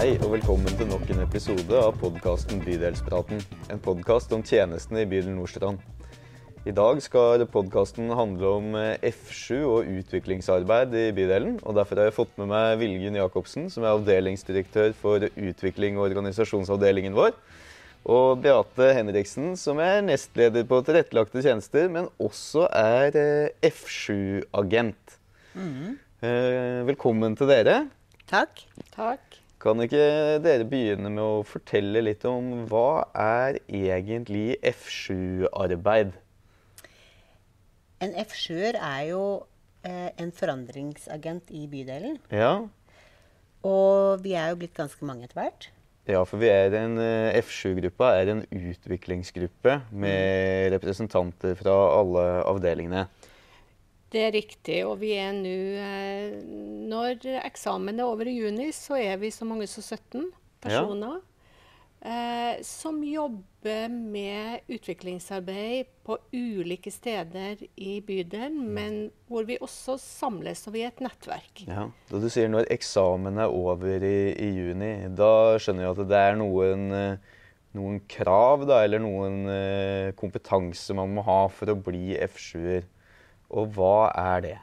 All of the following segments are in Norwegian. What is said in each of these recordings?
Hei og velkommen til nok en episode av podkasten Bydelspraten. En podkast om tjenestene i bydel Nordstrand. I dag skal podkasten handle om eh, F7 og utviklingsarbeid i bydelen. og Derfor har jeg fått med meg Vilgunn Jacobsen, som er avdelingsdirektør for utvikling og organisasjonsavdelingen vår. Og Beate Henriksen, som er nestleder på tilrettelagte tjenester, men også er eh, F7-agent. Mm. Velkommen til dere. Takk. Takk. Kan ikke dere begynne med å fortelle litt om hva er egentlig F7-arbeid? En F7-er er jo eh, en forandringsagent i bydelen. Ja. Og vi er jo blitt ganske mange etter hvert. Ja, for vi er en eh, F7-gruppa er en utviklingsgruppe med representanter fra alle avdelingene. Det er riktig. Og vi er nå eh, Når eksamen er over i juni, så er vi så mange som 17 personer. Ja. Eh, som jobber med utviklingsarbeid på ulike steder i bydelen, men hvor vi også samles og vi er et nettverk. Ja, Da du sier når eksamen er over i, i juni, da skjønner jeg at det er noen, eh, noen krav da, eller noen eh, kompetanse man må ha for å bli F7-er. Og hva er det?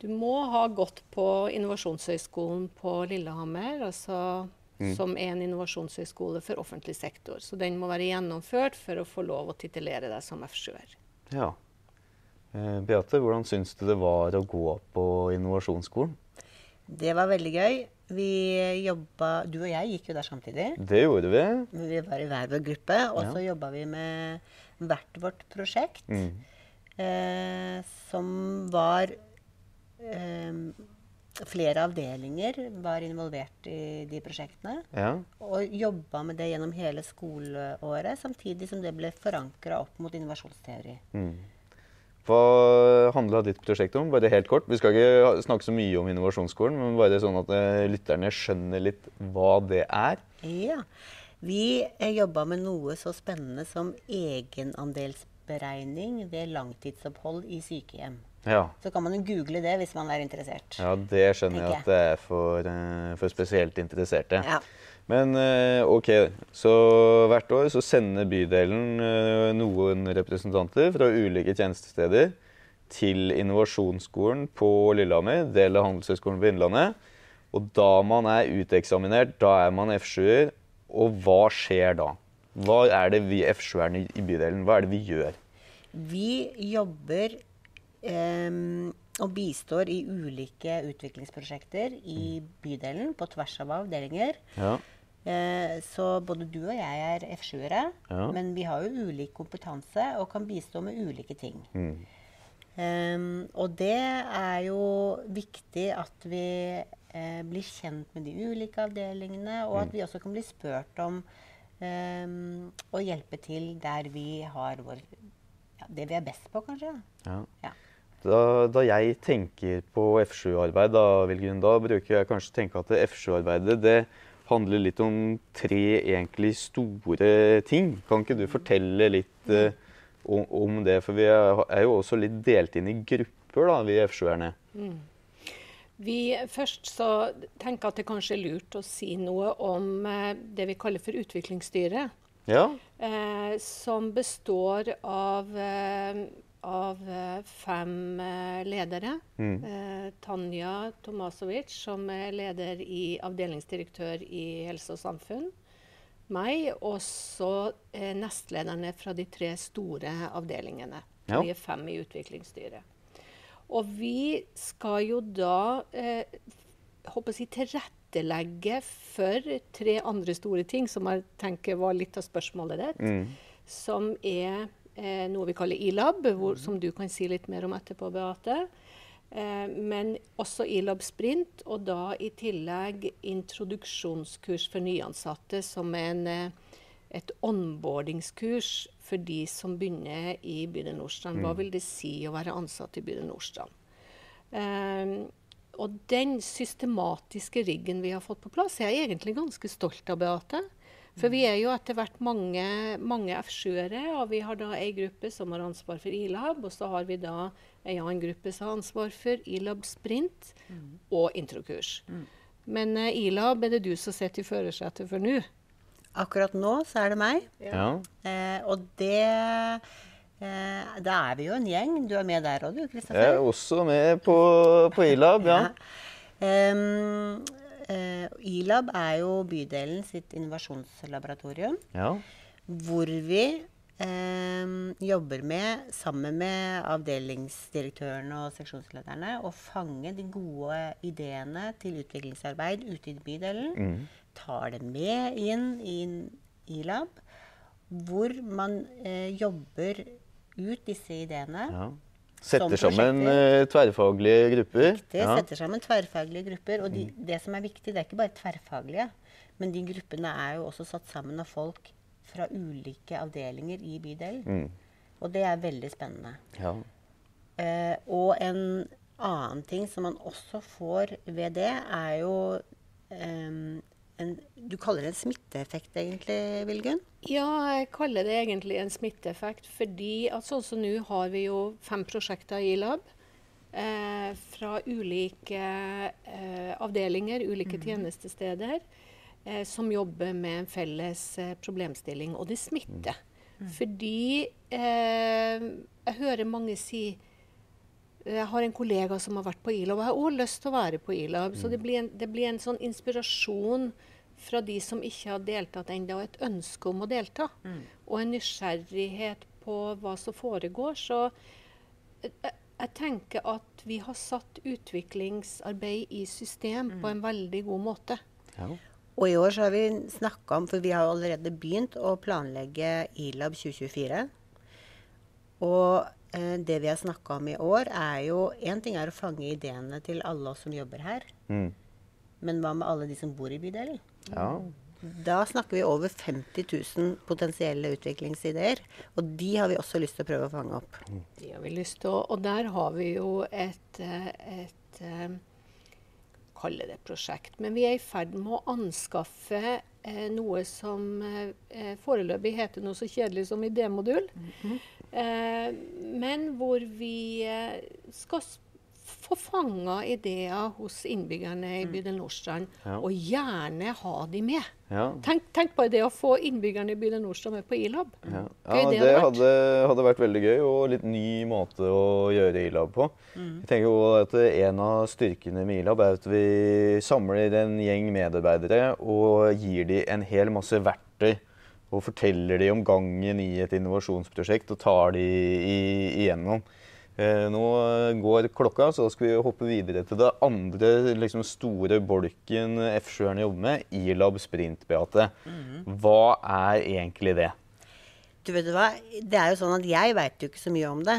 Du må ha gått på Innovasjonshøgskolen på Lillehammer, altså, mm. som er en innovasjonshøgskole for offentlig sektor. Så den må være gjennomført for å få lov å titulere deg som F7-er. Ja. Eh, Beate, hvordan syns du det var å gå på innovasjonsskolen? Det var veldig gøy. Vi jobba Du og jeg gikk jo der samtidig. Det gjorde vi. Vi var i hver vår gruppe. Og så ja. jobba vi med hvert vårt prosjekt. Mm eh, som var eh, Flere avdelinger var involvert i de prosjektene. Ja. Og jobba med det gjennom hele skoleåret, samtidig som det ble forankra opp mot innovasjonsteori. Mm. Hva handla ditt prosjekt om? Bare helt kort. Vi skal ikke snakke så mye om innovasjonsskolen, men bare sånn at eh, lytterne skjønner litt hva det er. Ja. Vi eh, jobba med noe så spennende som egenandels beregning ved langtidsopphold i sykehjem. Ja. Så kan man jo google det hvis man er interessert. Ja, det skjønner jeg at det er for, uh, for spesielt interesserte. Ja. Men uh, OK, så hvert år så sender bydelen uh, noen representanter fra ulike tjenestesteder til Innovasjonsskolen på Lillehammer, del av Handelshøyskolen på Innlandet. Og da man er uteksaminert, da er man F7-er. Og hva skjer da? Hva er det vi F7-erne i bydelen hva er det vi gjør? Vi jobber eh, og bistår i ulike utviklingsprosjekter i bydelen på tvers av avdelinger. Ja. Eh, så både du og jeg er F7-ere, ja. men vi har jo ulik kompetanse og kan bistå med ulike ting. Mm. Um, og det er jo viktig at vi eh, blir kjent med de ulike avdelingene, og at mm. vi også kan bli spurt om Um, og hjelpe til der vi har vår, ja, det vi er best på, kanskje. Ja. Ja. Da, da, jeg tenker på F7-arbeid, da, da, bruker jeg kanskje tenke at F7-arbeidet det handler litt om tre egentlig store ting. Kan ikke du fortelle litt uh, om, om, det? For vi er, er, jo også litt delt inn i grupper, da, vi F7-erne. Mm. Vi først så tenker at det kanskje er lurt å si noe om eh, det vi kaller for utviklingsstyret. Ja. Eh, som består av, eh, av eh, fem eh, ledere. Mm. Eh, Tanja Tomasovic, som er leder i avdelingsdirektør i Helse og Samfunn. Meg, og så nestlederne fra de tre store avdelingene. Ja. Vi er fem i utviklingsstyret. Og vi skal jo da eh, håper jeg, tilrettelegge for tre andre store ting, som jeg tenker var litt av spørsmålet ditt. Mm. Som er eh, noe vi kaller ILAB, hvor, som du kan si litt mer om etterpå, Beate. Eh, men også ILAB Sprint, og da i tillegg introduksjonskurs for nyansatte, som er en eh, et onboardingskurs for de som begynner i bydel Nordstrand. Hva mm. vil det si å være ansatt i bydel Nordstrand? Um, og den systematiske riggen vi har fått på plass, er jeg egentlig ganske stolt av, Beate. For vi er jo etter hvert mange, mange F7-ere, og vi har da ei gruppe som har ansvar for ILAB, og så har vi da ei annen gruppe som har ansvar for ILAB Sprint mm. og introkurs. Mm. Men uh, Ilab er det du som sitter i førersetet for nå? Akkurat nå så er det meg. Ja. Eh, og det eh, Da er vi jo en gjeng. Du er med der òg, du, Kristoffer? Jeg er også med på, på Ilab, ja. ja. Um, uh, Ilab er jo bydelen sitt innovasjonslaboratorium. Ja. Hvor vi um, jobber med, sammen med avdelingsdirektørene og seksjonslederne, å fange de gode ideene til utviklingsarbeid ute i bydelen. Mm tar det med inn i ILAB, hvor man eh, jobber ut disse ideene. Ja. Setter sammen uh, tverrfaglige grupper. Riktig. Ja. Setter sammen tverrfaglige grupper. Og de, det som er viktig, det er ikke bare tverrfaglige, men de gruppene er jo også satt sammen av folk fra ulike avdelinger i bydelen. Mm. Og det er veldig spennende. Ja. Uh, og en annen ting som man også får ved det, er jo um, en, du kaller det en smitteeffekt, egentlig, Vilgun? Ja, jeg kaller det egentlig en smitteeffekt. Fordi at sånn som nå har vi jo fem prosjekter i Lab. Eh, fra ulike eh, avdelinger, ulike mm. tjenestesteder, eh, som jobber med en felles eh, problemstilling. Og det smitter. Mm. Fordi eh, jeg hører mange si jeg har en kollega som har vært på ILAB, og jeg har også lyst til å være på ILAB. Så det mm. blir, en, det blir en sånn inspirasjon fra de som ikke har deltatt ennå, et ønske om å delta. Mm. Og en nysgjerrighet på hva som foregår. Så jeg, jeg, tenker at vi har satt utviklingsarbeid i system mm. på en veldig god måte. Ja. Og i år så har vi snakka om, for vi har allerede begynt å planlegge ILAB 2024. Og eh, det vi har snakka om i år, er jo Én ting er å fange ideene til alle oss som jobber her. Mm. Men hva med alle de som bor i bydelen? Ja. Da snakker vi over 50 000 potensielle utviklingsideer. Og de har vi også lyst til å prøve å fange opp. De har vi lyst til, å, Og der har vi jo et, et, et eh, Kalle det prosjekt. Men vi er i ferd med å anskaffe eh, noe som eh, foreløpig heter noe så kjedelig som idémodul. Mm -hmm. Eh, men hvor vi eh, skal få fanga ideer hos innbyggerne i mm. bydel Nordstrand, ja. og gjerne ha de med. Ja. Tenk, tenk, bare det å få innbyggerne i bydel Nordstrand med på ILAB. Ja, ja det, det hadde, hadde, vært veldig gøy, og litt ny måte å gjøre ILAB på. Mm. Jeg tenker jo at En av styrkene med ILAB er at vi samler en gjeng medarbeidere og gir dem en hel masse verktøy. Og forteller dem om gangen i et innovasjonsprosjekt og tar dem igjennom. Eh, nå går klokka, så skal vi hoppe videre til det andre liksom, store bolken F7-erne jobber med, Ilab Sprint, Beate. Mm. Hva er egentlig det? Du vet hva, Det er jo sånn at jeg veit jo ikke så mye om det.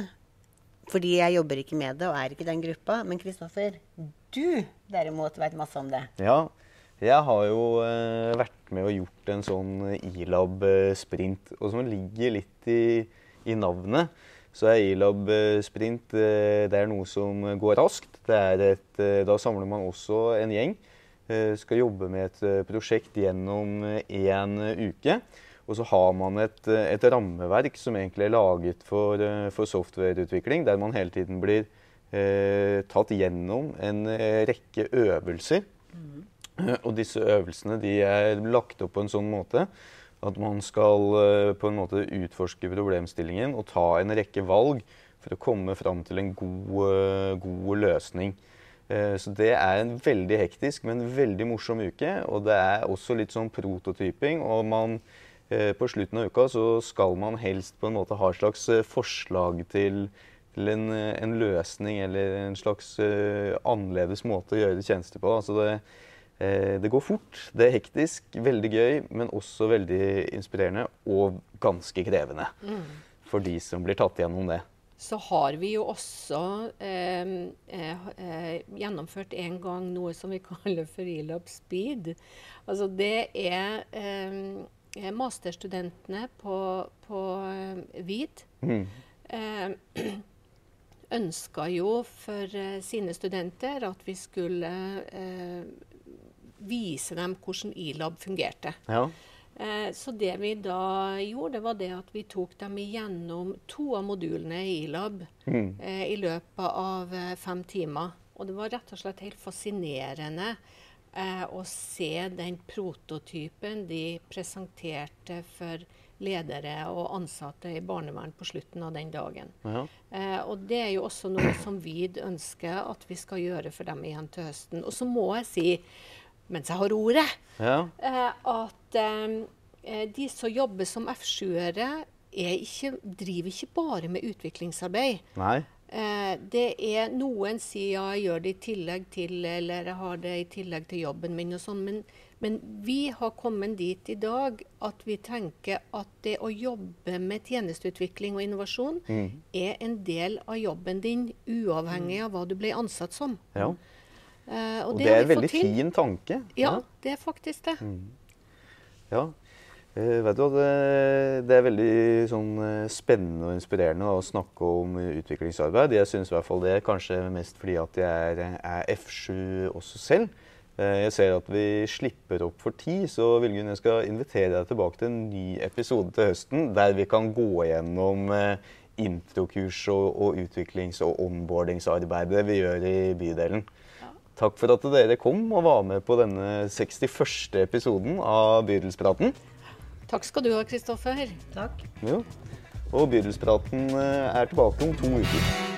Fordi jeg jobber ikke med det og er ikke i den gruppa. Men Kristoffer, du derimot veit masse om det. Ja, jeg har jo eh, vært med og gjort en sånn Ilab eh, Sprint, og som ligger litt i, i navnet så er Ilab eh, eh, det er noe som går raskt. Et, eh, da samler man også en gjeng. Skal jobbe med et prosjekt gjennom én uke. Og så har man et, et, rammeverk som egentlig er laget for, for softwareutvikling, der man hele tiden blir eh, tatt gjennom en rekke øvelser. Mm. Og disse øvelsene de er lagt opp på en sånn måte at man skal eh, på en måte utforske problemstillingen og ta en rekke valg for å komme fram til en god, eh, god løsning. Eh, så det er en veldig hektisk, men veldig morsom uke. Og det er også litt sånn prototyping. Og man, på slutten av uka så skal man helst på en måte ha et slags forslag til, til en, en, løsning eller en slags annerledes måte å gjøre tjenester på. Altså det, Eh, det går fort, det er hektisk, veldig gøy, men også veldig inspirerende og ganske krevende mm. for de som blir tatt gjennom det. Så har vi jo også eh, eh, eh gjennomført en gang noe som vi kaller for Elab Speed. Altså det er eh, masterstudentene på, på VID. Mm. Eh, ønska jo for sine studenter at vi skulle vise dem hvordan E-lab fungerte. Ja. Eh, så det vi da gjorde, var det at vi tok dem igjennom to av modulene i E-lab mm. eh, i løpet av eh, fem timer. Og det var rett og slett helt fascinerende eh, å se den prototypen de presenterte for ledere og ansatte i barnevern på slutten av den dagen. Ja. Eh, og Det er jo også noe som vi ønsker at vi skal gjøre for dem igjen til høsten. Og så må jeg si, mens jeg har ordet, ja. eh, at eh, de som jobber som F7-ere, driver ikke bare med utviklingsarbeid. Nei. Eh, det er Noen sier ja, jeg gjør det i tillegg til, eller jeg har det i tillegg til jobben min. og sånn, men, men, vi har kommet dit i dag at vi tenker at det å jobbe med tjenesteutvikling og innovasjon mm. er en del av jobben din, uavhengig av hva du ble ansatt som. Ja. Uh, og, og, det, det er en veldig fin tanke. Ja, ja, det er faktisk det. Mm. Ja, Uh, vet du, det, det, er veldig sånn, eh, spennende og inspirerende å snakke om utviklingsarbeid. Jeg syns i hvert fall det, kanskje mest fordi at jeg er, er F7 også selv. Jeg ser at vi slipper opp for tid, så Vilgun, jeg skal invitere deg tilbake til en ny episode til høsten, der vi kan gå gjennom introkurs og, og utviklings- og onboardingsarbeidet vi gjør i bydelen. Takk for at dere kom og var med på denne 61. episoden av Bydelspraten. Takk skal du ha, Kristoffer. Takk. Jo. Og Bydelspraten eh, er tilbake om to uker.